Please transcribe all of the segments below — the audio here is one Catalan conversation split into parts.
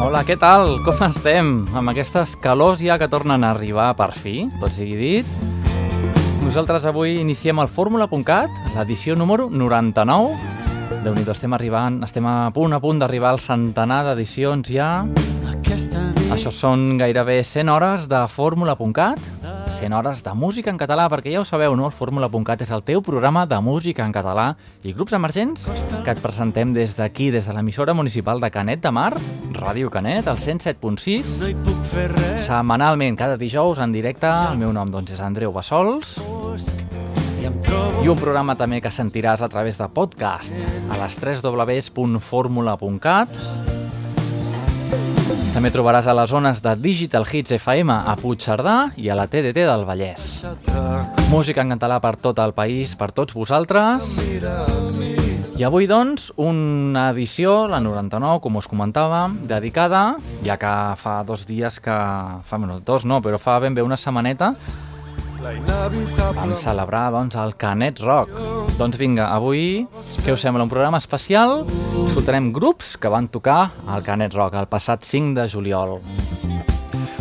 Hola, què tal? Com estem? Amb aquestes calors ja que tornen a arribar per fi, tot sigui dit. Nosaltres avui iniciem el Fórmula.cat, l'edició número 99. déu nhi estem arribant, estem a punt a punt d'arribar al centenar d'edicions ja. Això són gairebé 100 hores de Fórmula.cat, 100 hores de música en català, perquè ja ho sabeu, no? El Fórmula.cat és el teu programa de música en català i grups emergents que et presentem des d'aquí, des de l'emissora municipal de Canet de Mar, Ràdio Canet, al 107.6, setmanalment, cada dijous en directe. El meu nom, doncs, és Andreu Bassols. I un programa també que sentiràs a través de podcast a les 3 www.formula.cat també trobaràs a les zones de Digital Hits FM a Puigcerdà i a la TDT del Vallès. Música en català per tot el país, per tots vosaltres. I avui, doncs, una edició, la 99, com us comentava, dedicada, ja que fa dos dies que... Fa, bueno, dos no, però fa ben bé una setmaneta, vam celebrar doncs, el Canet Rock. Doncs vinga, avui, què us sembla? Un programa especial. Escoltarem grups que van tocar al Canet Rock el passat 5 de juliol.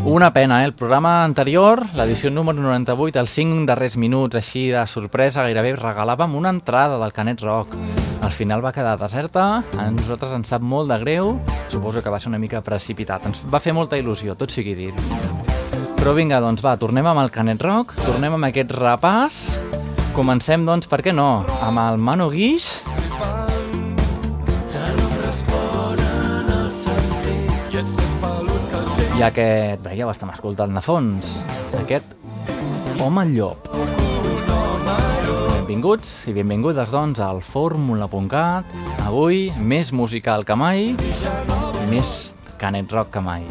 Una pena, eh? El programa anterior, l'edició número 98, els 5 darrers minuts, així de sorpresa, gairebé regalàvem una entrada del Canet Rock. Al final va quedar deserta, a nosaltres ens sap molt de greu, suposo que va ser una mica precipitat. Ens va fer molta il·lusió, tot sigui dit. Però vinga, doncs va, tornem amb el Canet Rock, tornem amb aquest repàs. Comencem, doncs, per què no, amb el Mano Guix. I aquest, bé, ja ho estem escoltant de fons, aquest Home Llop. Benvinguts i benvingudes, doncs, al Fórmula.cat. Avui, més musical que mai, més Canet Rock que mai.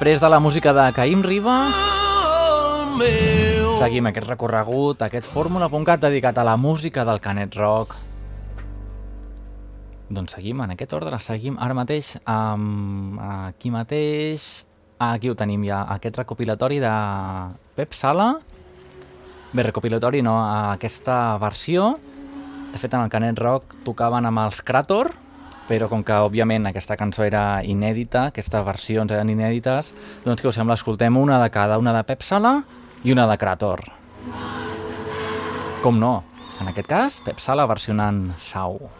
Després de la música de Caïm Riba, seguim aquest recorregut, aquest fórmula.cat dedicat a la música del Canet Rock. Doncs seguim en aquest ordre, seguim ara mateix amb aquí mateix, aquí ho tenim ja, aquest recopilatori de Pep Sala, bé, recopilatori no, aquesta versió, de fet en el Canet Rock tocaven amb els Krator, però com que òbviament aquesta cançó era inèdita, aquestes versions eren inèdites, doncs que us sembla, escoltem una de cada, una de Pep Sala i una de Krator. Com no? En aquest cas, Pep Sala versionant Sau. Thank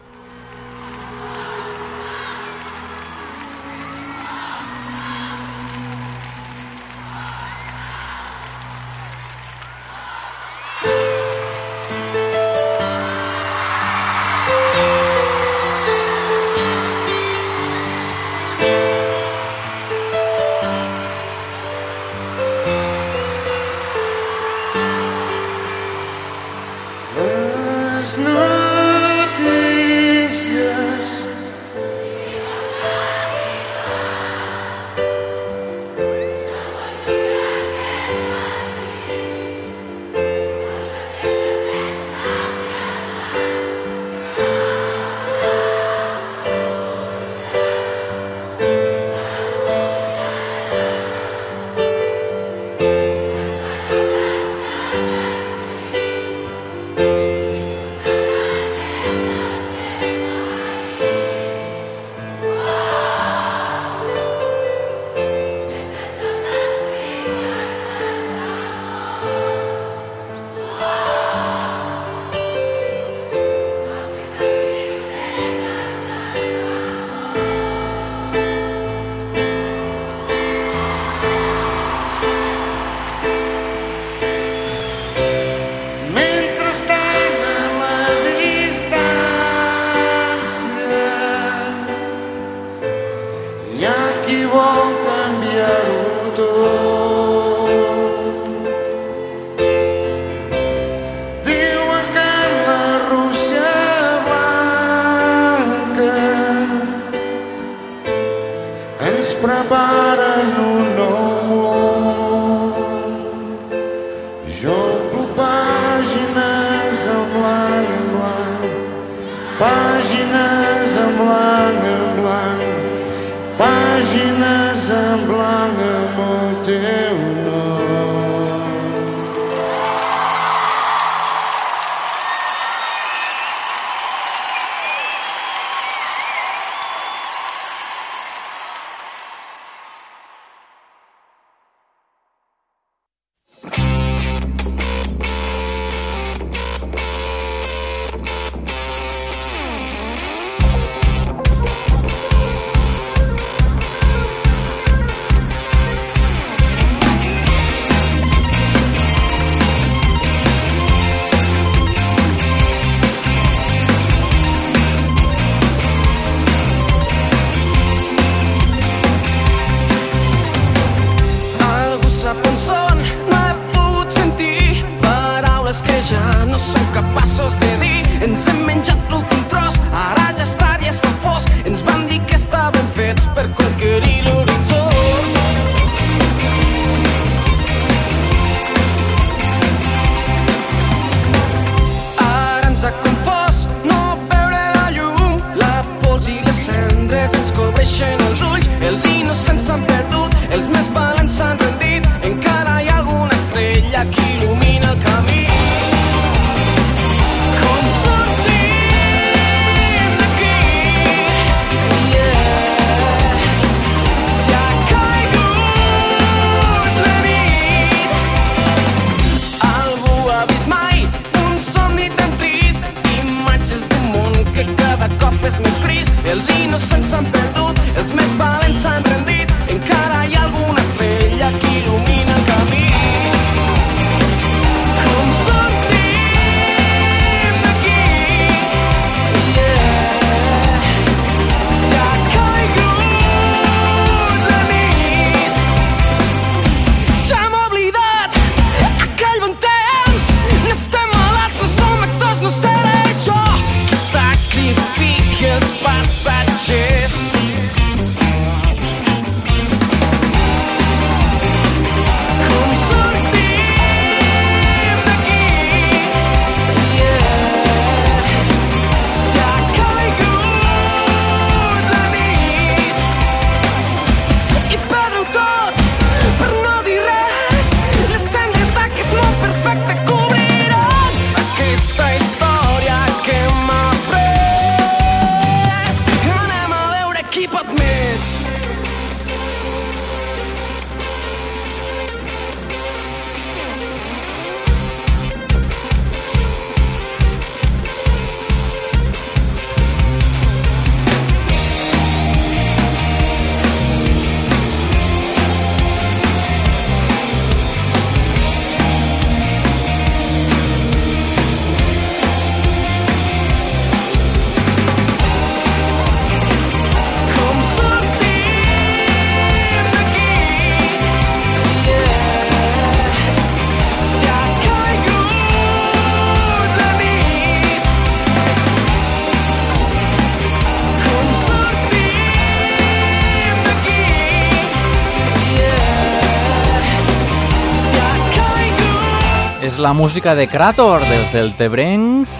la música de Krator, dels del Tebrencs,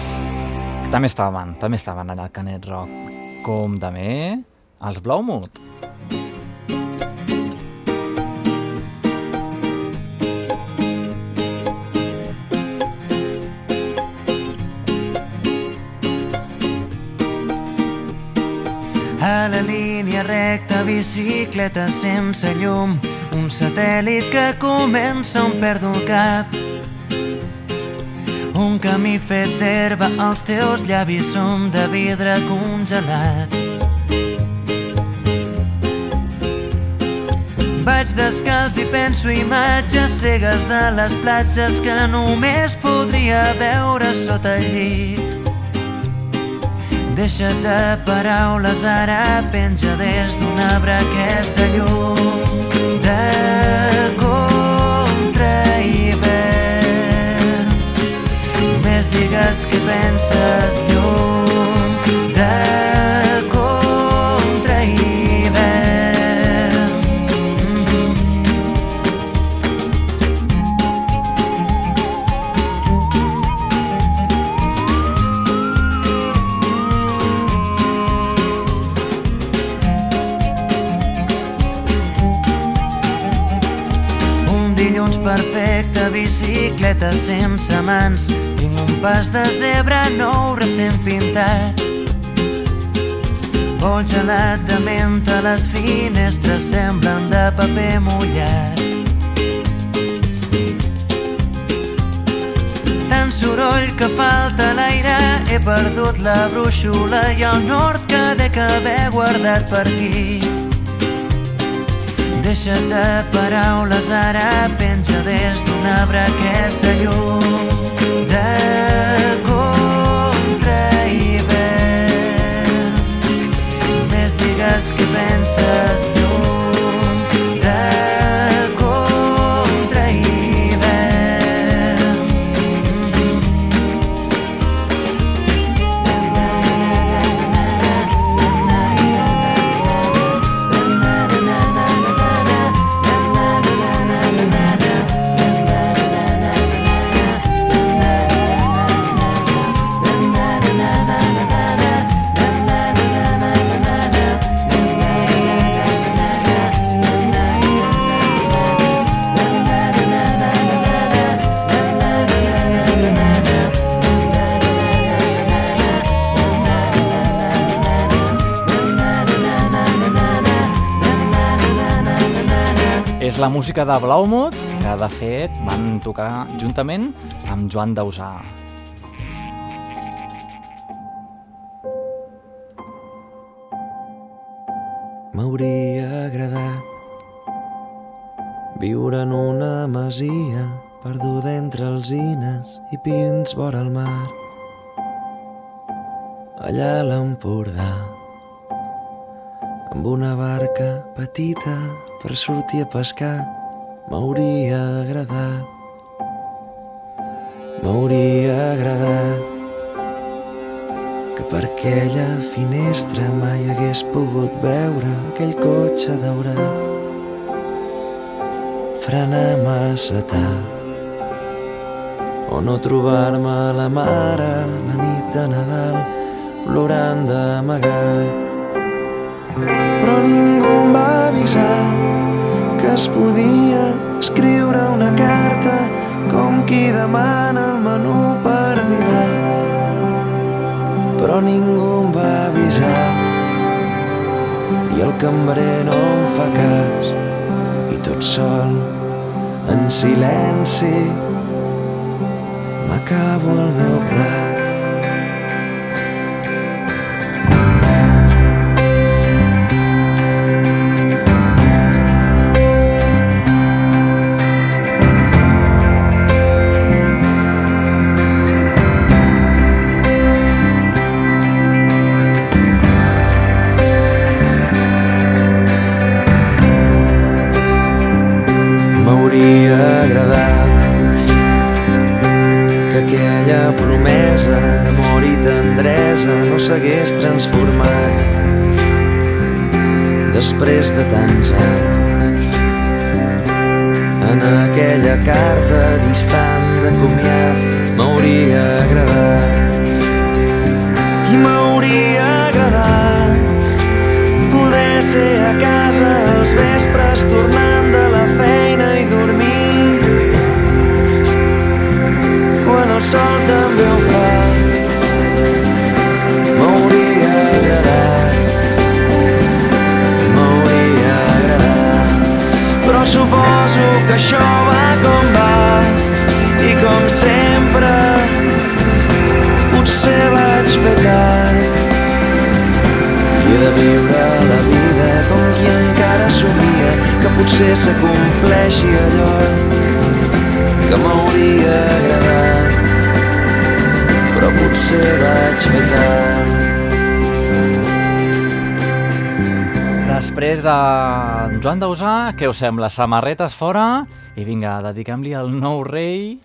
també estaven, també estaven allà al Canet Rock, com també els Blaumut. A la línia recta, bicicleta sense llum, un satèl·lit que comença on perdo el cap. Un camí fet d'herba, els teus llavis són de vidre congelat. Vaig descalç i penso imatges cegues de les platges que només podria veure sota el llit. Deixa't de paraules, ara penja des d'un arbre aquesta llum de contra digues què penses, llum de contra hivern. Un dilluns perfecte, bicicleta sense mans. Pas de zebra nou recent pintat. Vol gelat de menta, les finestres semblen de paper mullat. Tant soroll que falta l'aire, he perdut la brúixola i el nord que dec haver guardat per aquí. Deixa't de paraules, ara penja des d'un arbre aquesta llum de contra hivern. Només digues què penses, llum la música de Blaumut, que de fet van tocar juntament amb Joan Dausà. M'hauria agradat viure en una masia perduda entre alzines i pins vora el mar. Allà a l'Empordà, amb una barca petita per sortir a pescar, m'hauria agradat. M'hauria agradat que per aquella finestra mai hagués pogut veure aquell cotxe daurat frenar massa tard o no trobar-me la mare la nit de Nadal plorant d'amagat però ningú em va avisar es podia escriure una carta com qui demana el menú per dinar. Però ningú em va avisar i el cambrer no em fa cas. I tot sol en silenci m'acabo el meu plat s'hagués transformat després de tants anys. En aquella carta distant de comiat m'hauria agradat. I m'hauria agradat poder ser a casa els vespres tornant de la suposo que això va com va i com sempre potser vaig fer tard. I he de viure la vida com qui encara somia que potser s'acompleixi allò que m'hauria agradat. Però potser vaig fer tard Després de Joan Dausà, què us sembla? Samarretes fora i vinga, dediquem-li al nou rei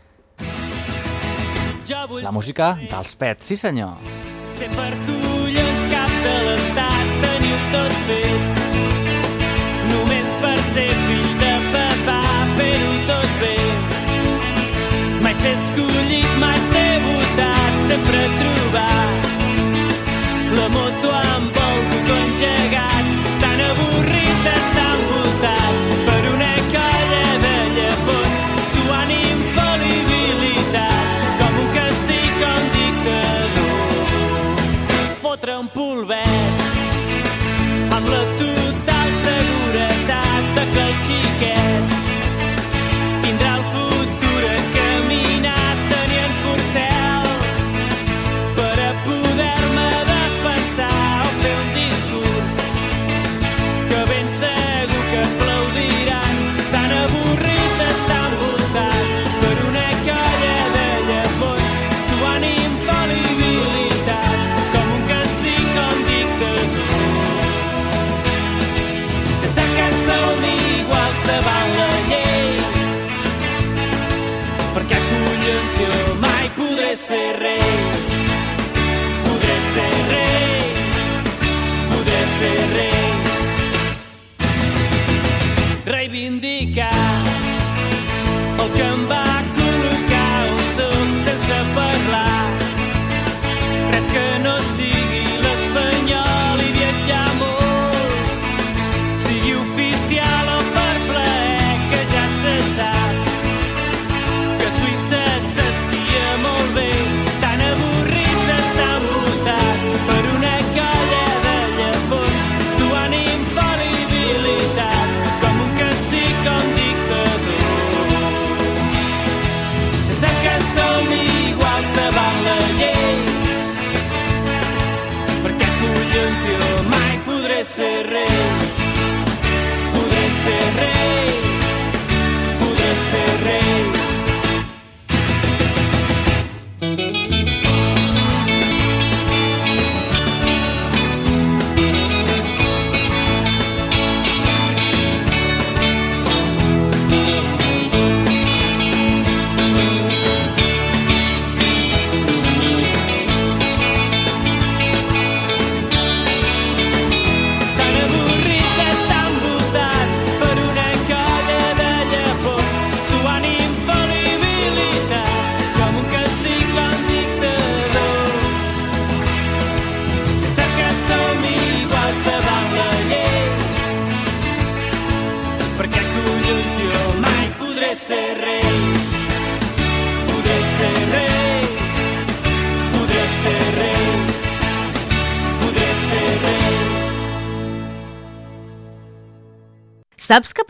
la música dels pets, sí senyor. ser per collons cap de l'estat, teniu tot fet. Només per ser fill de papà, fer-ho tot bé. Mai ser escollit, mai ser votat, sempre trobar la moto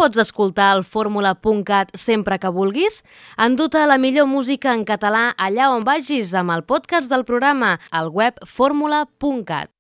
pots escoltar el fórmula.cat sempre que vulguis? Enduta la millor música en català allà on vagis amb el podcast del programa, al web fórmula.cat.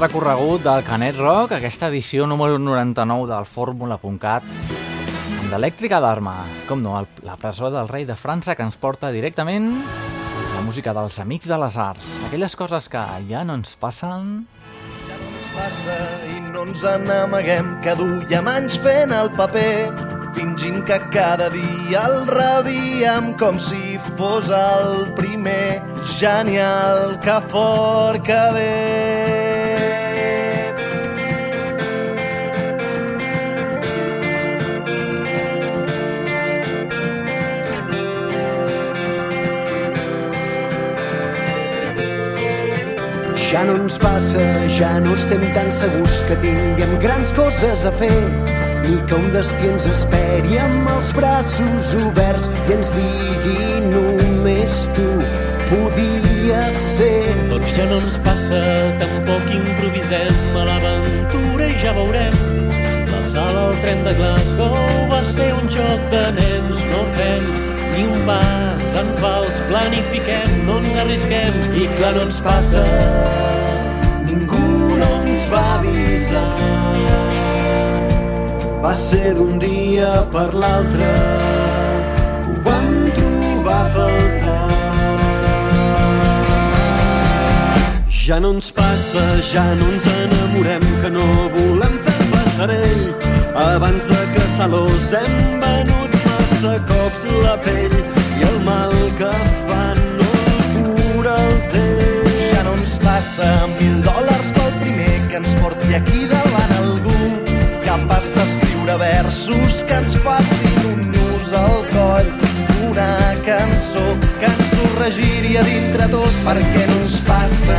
recorregut del Canet Rock, aquesta edició número 99 del Fórmula.cat, amb l'elèctrica d'Arma, com no, el, la presó del rei de França que ens porta directament la música dels Amics de les Arts, aquelles coses que ja no ens passen. Ens passa i no ens n'amaguem que duiem anys fent el paper fingint que cada dia el rebíem com si fos el primer genial que fort que ve Ja no ens passa, ja no estem tan segurs que tinguem grans coses a fer i que un destí ens esperi amb els braços oberts i ens digui només tu podies ser. Tots ja no ens passa, tampoc improvisem a l'aventura i ja veurem. La sala al tren de Glasgow va ser un joc de nens, no fem ni un pas en fals, planifiquem, no ens arrisquem I clar, no ens passa, ningú no ens va avisar. Va ser d'un dia per l'altre ho vam trobar a faltar. Ja no ens passa, ja no ens enamorem, que no volem fer el passarell. Abans de caçar-los hem venut cops la pell i el mal que fan no el cura el temps. Ja no ens passa mil dòlars pel primer que ens porti aquí davant algú capaç d'escriure versos que ens facin un nus al coll una cançó que ens ho regiria dintre tot perquè no ens passa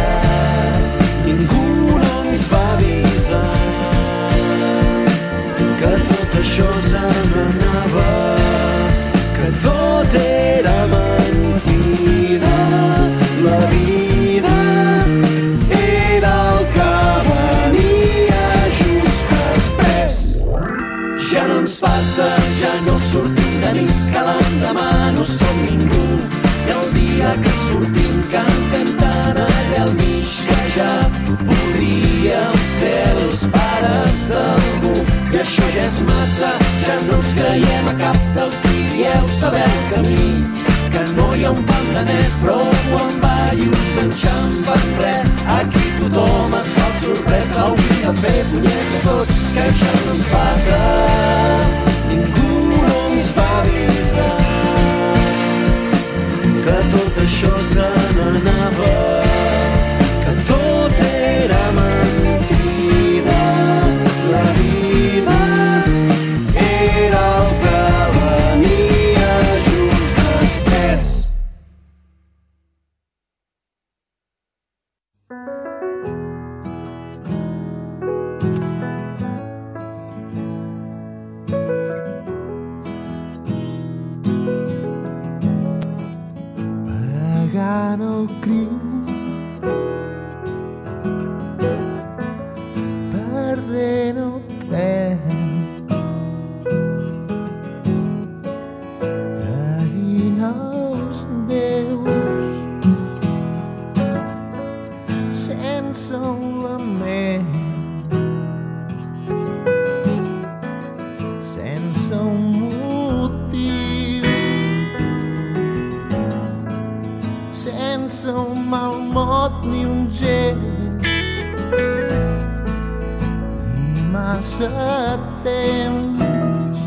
massa temps.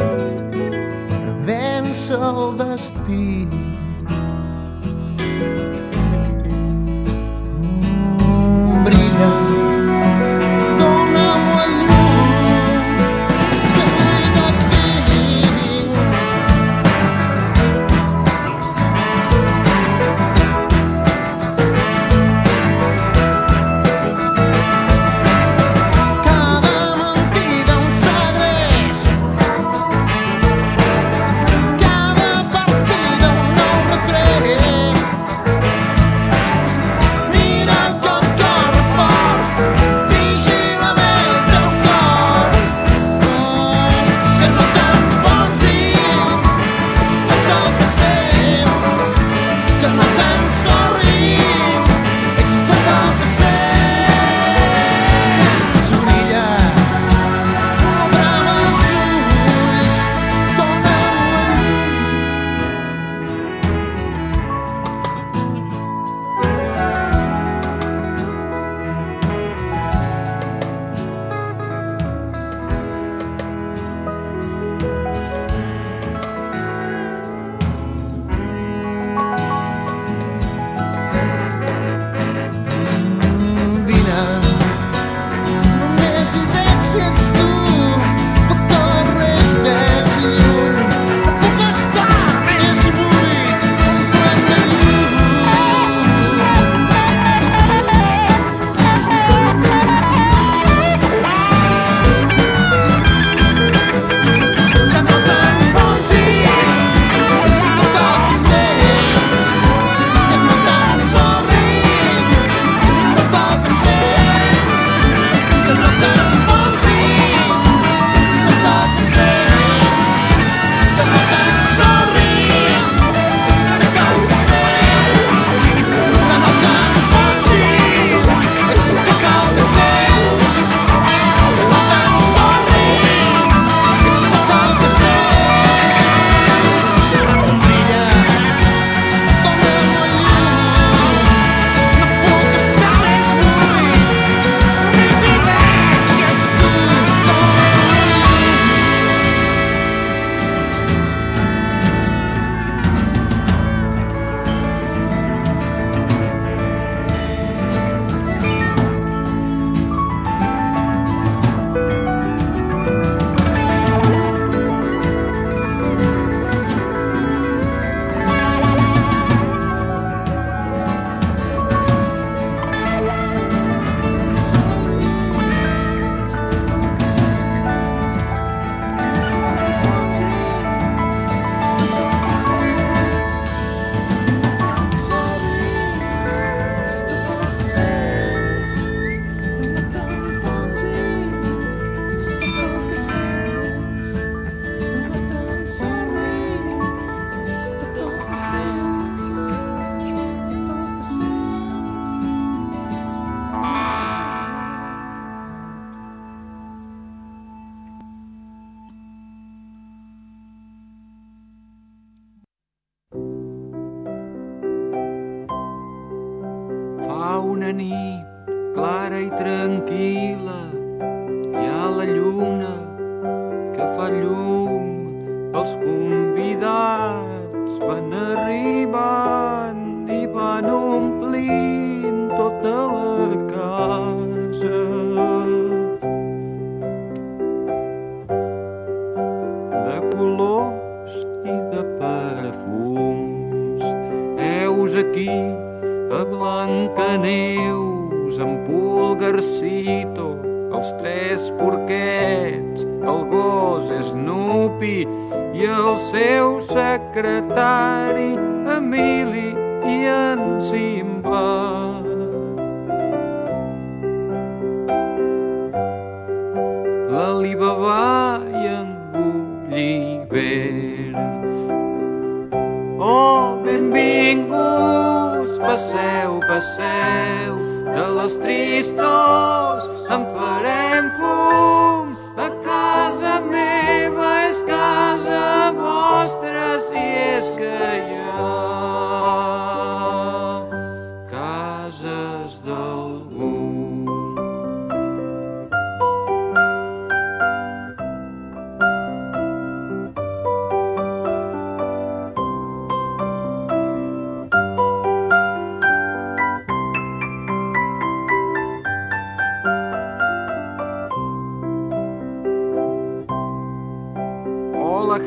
Per vèncer el destí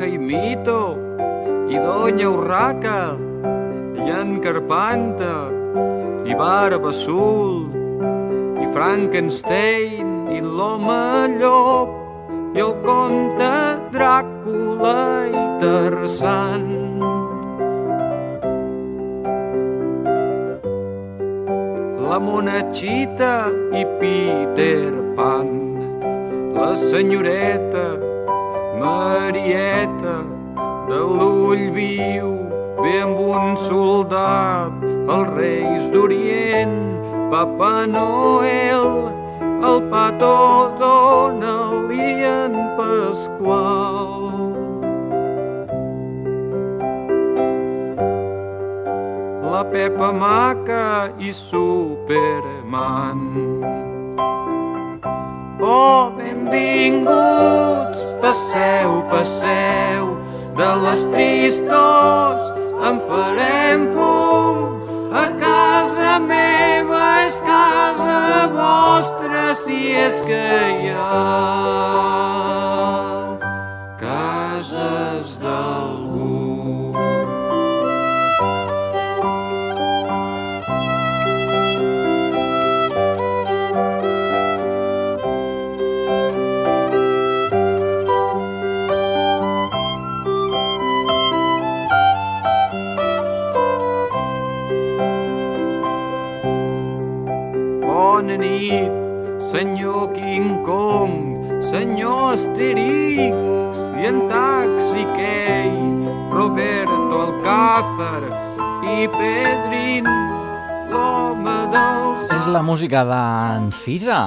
Jaimito, i Doña Urraca, i en Carpanta, i Barba Azul, i Frankenstein, i l'home llop, i el conte Dràcula i Tarzan. La monachita i Peter Pan, la senyoreta Marieta de l'ull viu ve amb un soldat els reis d'Orient Papa Noel el Pato Donald i en Pasqual. La Pepa Maca i Superman. Oh, benvinguts, passeu, passeu, de les tristors en farem fum. A casa meva és casa vostra si és que hi ha Bona nit, senyor King Kong, senyor Asterix i en Taxi Key, Roberto Alcázar i Pedrin, l'home del És la música d'en Cisa,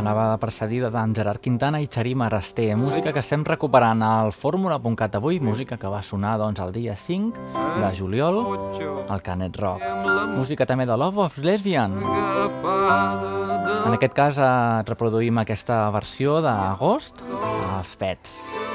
anava precedida d'en Gerard Quintana i Xarim Arasté. Música que estem recuperant al fórmula.cat avui, música que va sonar doncs, el dia 5 de juliol al Canet Rock. Música també de Love of Lesbian. En aquest cas eh, reproduïm aquesta versió d'agost als Pets.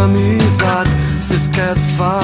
Descamisat si és que et fa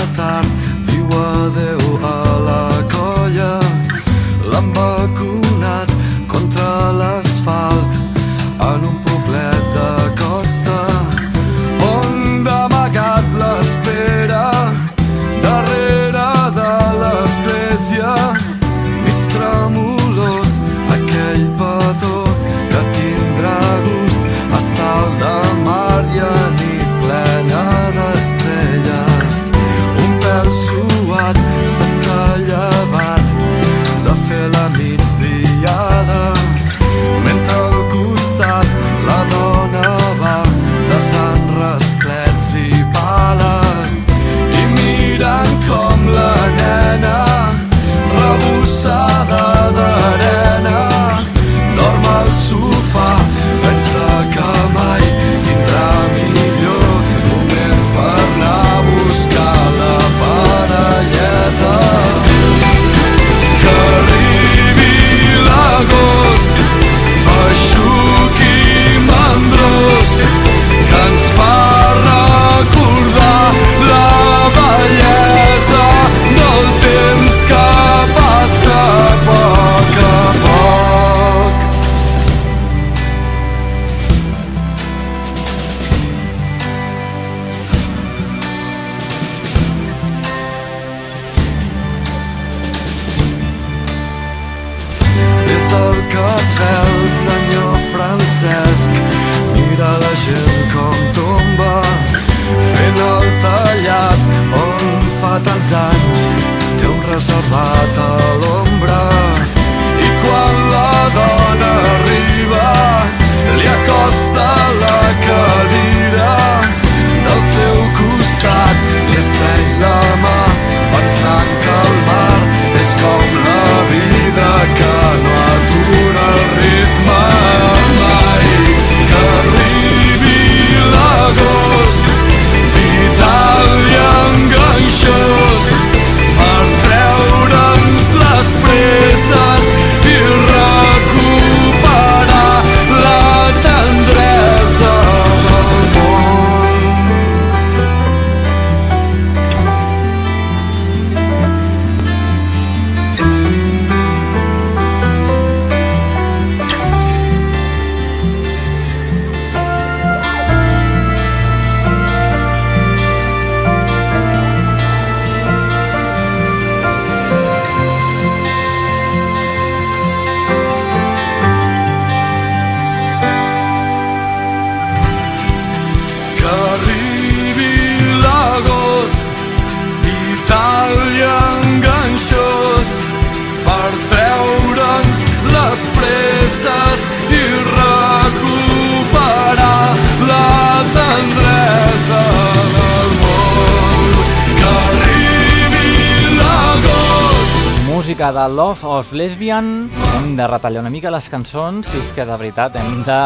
Música de Love of Lesbian. Hem de retallar una mica les cançons, si és que de veritat hem de,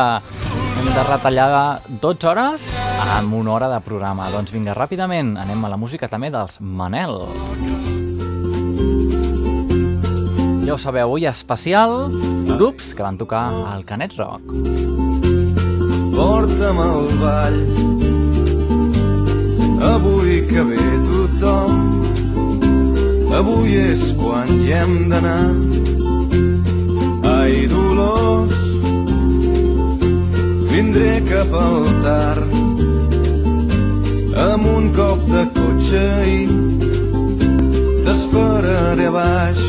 hem de retallar 12 hores amb una hora de programa. Doncs vinga, ràpidament, anem a la música també dels Manel. Ja ho sabeu, avui especial, grups que van tocar al Canet Rock. Porta'm al ball Avui que ve tothom Avui és quan hi hem d'anar. Ai, Dolors Vindré cap al tard. Amb un cop de cotxe i T'esperaré a baix.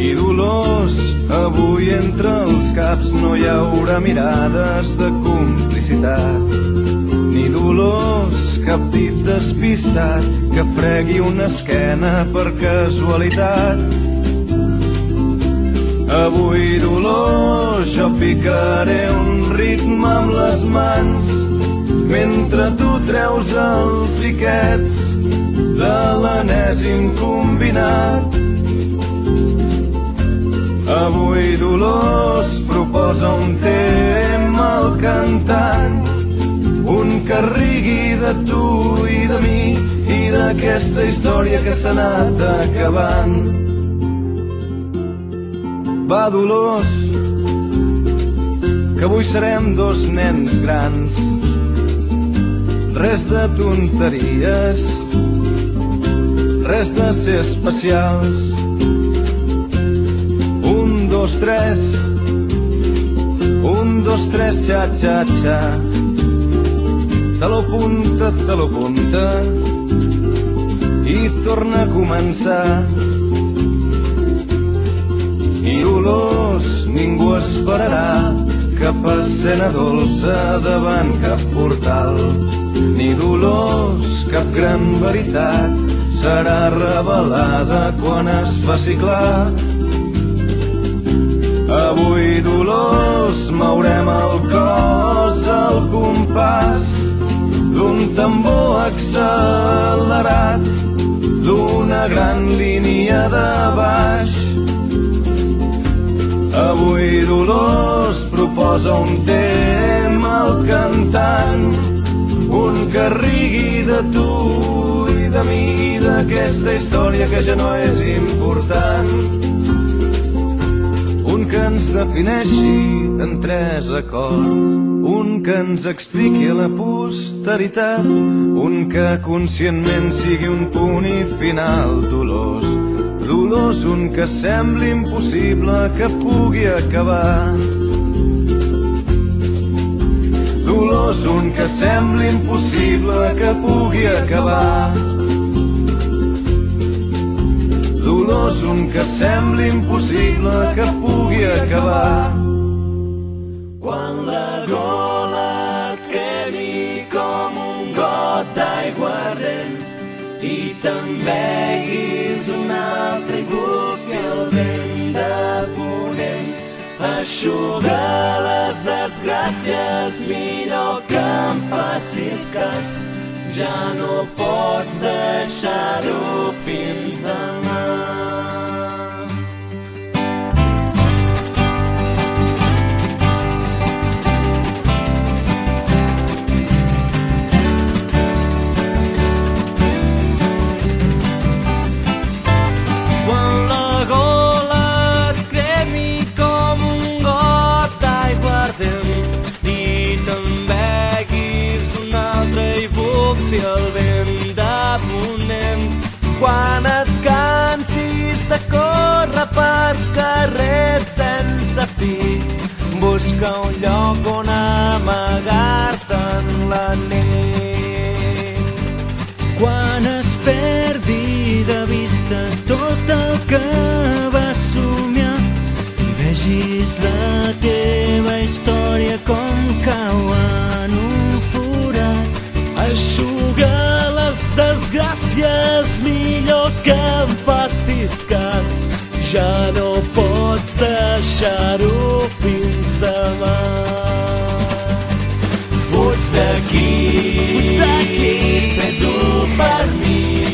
I Dolors, avui entre els caps no hi haurà mirades de complicitat. Ni Dolors, cap dit despistat que fregui una esquena per casualitat. Avui, Dolors, jo picaré un ritme amb les mans mentre tu treus els tiquets de l'enèsim combinat. Avui Dolors proposa un tema al cantant, un que rigui de tu i de mi i d'aquesta història que s'ha anat acabant. Va, Dolors, que avui serem dos nens grans, res de tonteries, res de ser especials, dos, tres. Un, dos, tres, xa, xa, xa. Te lo punta, te lo punta. I torna a començar. I olors ningú esperarà cap escena dolça davant cap portal. Ni dolors, cap gran veritat serà revelada quan es faci clar Avui, Dolors, mourem el cos al compàs d'un tambor accelerat, d'una gran línia de baix. Avui, Dolors, proposa un tema al cantant, un que rigui de tu i de mi i d'aquesta història que ja no és important que ens defineixi en tres acords, un que ens expliqui la posteritat, un que conscientment sigui un punt i final dolós, dolós, un que sembli impossible que pugui acabar. Dolós, un que sembli impossible que pugui acabar. Dolors, un que sembli impossible que pugui acabar. Quan la gola et quedi com un got d'aigua ardent beguis un altre i bufi el vent de ponent. Aixuga les desgràcies, millor que em facis cas. Ja no pots deixar-ho feliz da mão. Fi, busca un lloc on amagar-te en la nit. Quan es perdi de vista tot el que vas somiar i vegis la teva història com cau en un forat. Aixuga les desgràcies, millor que em facis cas. Ja no pots deixar-ho fes-ho per mi,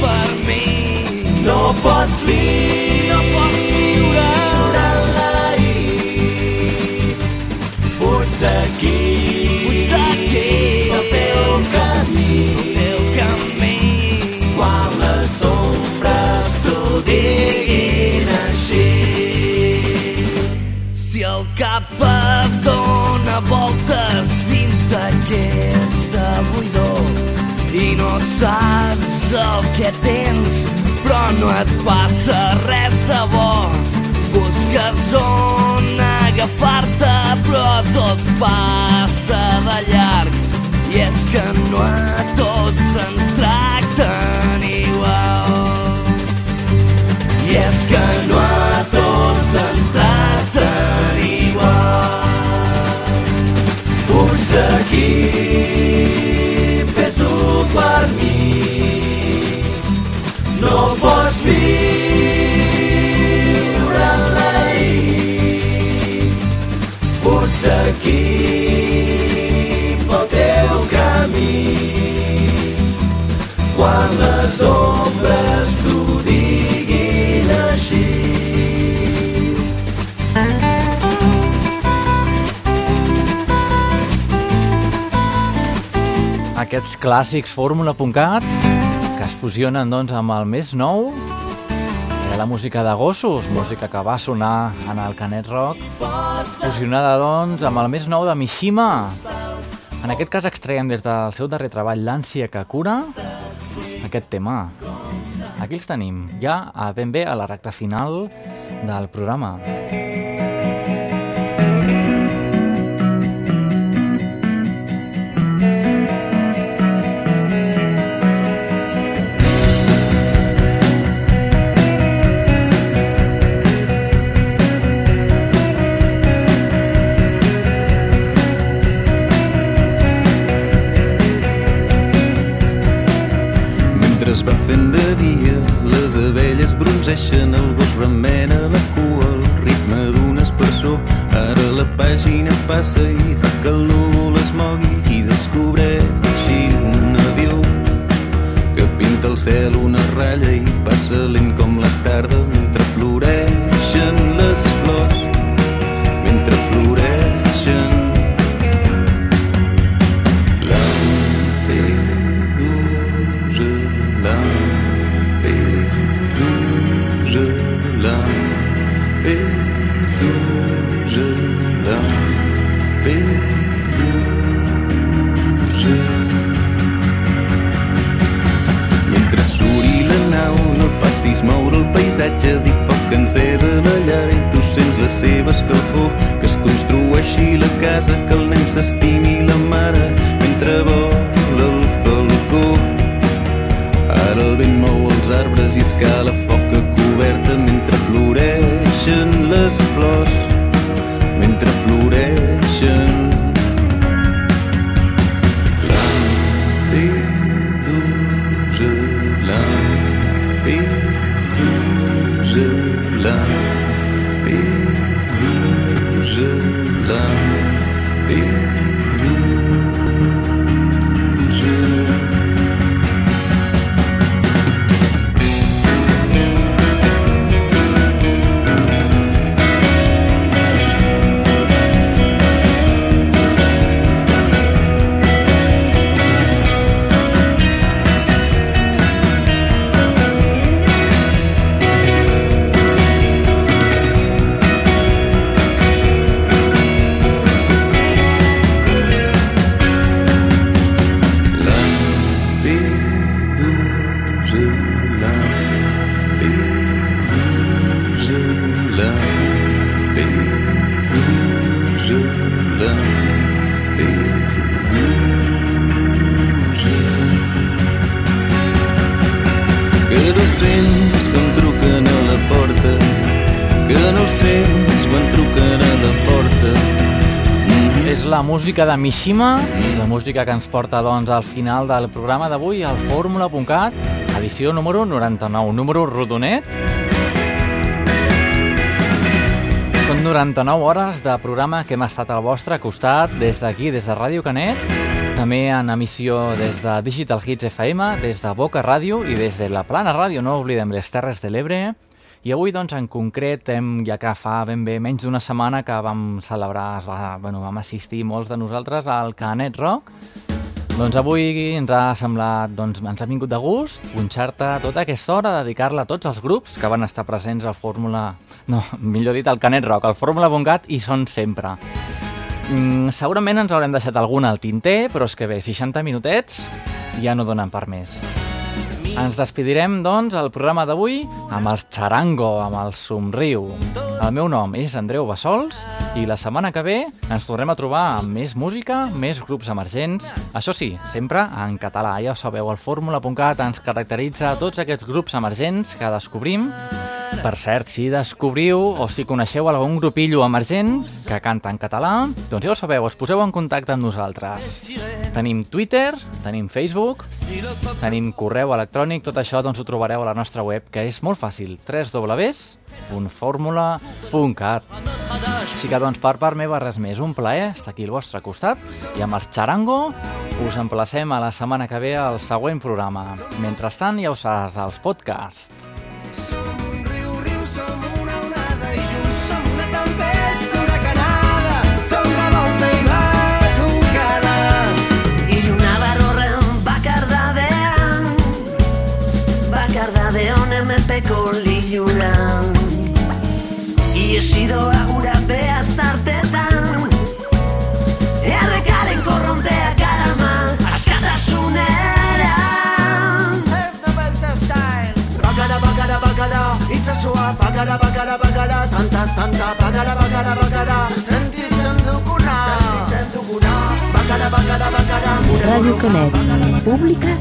per mi. No pots viure, no pots viure durant l'ahir. Fuig d'aquí, fuig d'aquí, el teu camí, el teu camí. Quan les ombres t'ho diguin així. Si el cap et dona voltes dins aquesta buidor no saps el que tens, però no et passa res de bo. Busques on agafar-te, però tot passa de llarg. I és que no a tots ens tracten igual. I és que no a tots ens tracten igual. Fuig d'aquí, mi. No pots viure en l'ahir. D'aquí, pel teu camí. Quan les ombres t'ho Aquests clàssics Fórmula.cat que es fusionen doncs, amb el més nou era la música de gossos, música que va sonar en el Canet Rock, fusionada doncs, amb el més nou de Mishima. En aquest cas extraiem des del seu darrer treball l'ànsia que cura aquest tema. Aquí els tenim, ja ben bé a la recta final del programa. Dia, les abelles bronzeixen, el gos remena la cua al ritme d'un espersor. Ara la pàgina passa i fa que el núvol es mogui i descobreixi un avió que pinta el cel una ratlla i passa lent com la tarda mentre floreixen paisatge, dic foc encès a la llar i tu sents la seva escalfor, que es construeixi la casa, que el nen s'estimi la mare, mentre vola el falcó. Ara el vent mou els arbres i escala foca coberta mentre floreixen les flors, música de Mishima, la música que ens porta doncs, al final del programa d'avui, al fórmula.cat, edició número 99, número rodonet. Són 99 hores de programa que hem estat al vostre costat des d'aquí, des de Ràdio Canet, també en emissió des de Digital Hits FM, des de Boca Ràdio i des de la Plana Ràdio, no oblidem les Terres de l'Ebre. I avui, doncs, en concret, hem, ja que fa ben bé menys d'una setmana que vam celebrar, es va, bueno, vam assistir molts de nosaltres al Canet Rock, doncs avui ens ha semblat, doncs ens ha vingut de gust punxar-te tota aquesta hora, dedicar-la a tots els grups que van estar presents al Fórmula... No, millor dit, al Canet Rock, al Fórmula.cat, i són sempre. Mm, segurament ens haurem deixat algun al tinter, però és que bé, 60 minutets ja no donen per més. Ens despedirem, doncs, el programa d'avui amb el xarango, amb el somriu. El meu nom és Andreu Bassols i la setmana que ve ens tornem a trobar amb més música, més grups emergents. Això sí, sempre en català. Ja ho sabeu, el fórmula.cat ens caracteritza tots aquests grups emergents que descobrim. Per cert, si descobriu o si coneixeu algun grupillo emergent que canta en català, doncs ja ho sabeu, us poseu en contacte amb nosaltres. Tenim Twitter, tenim Facebook, tenim correu electrònic, tot això doncs ho trobareu a la nostra web, que és molt fàcil, www.formula.cat. Així que doncs per part meva res més, un plaer estar aquí al vostre costat i amb el xarango us emplacem a la setmana que ve al següent programa. Mentrestant ja ho saps, als podcasts. Iesidora gura behaz tartetan. Errekaren korrontea karama Askatasun eran Ez da beltza style Bakara, bakara, bakara Itxasua Bakara, bakara, bakara Tantaz, tanta Bakara, bakara, bakara. Zentitzen dukuna Zentitzen dukuna Bakara, bakara, bakara Radio Conet Pública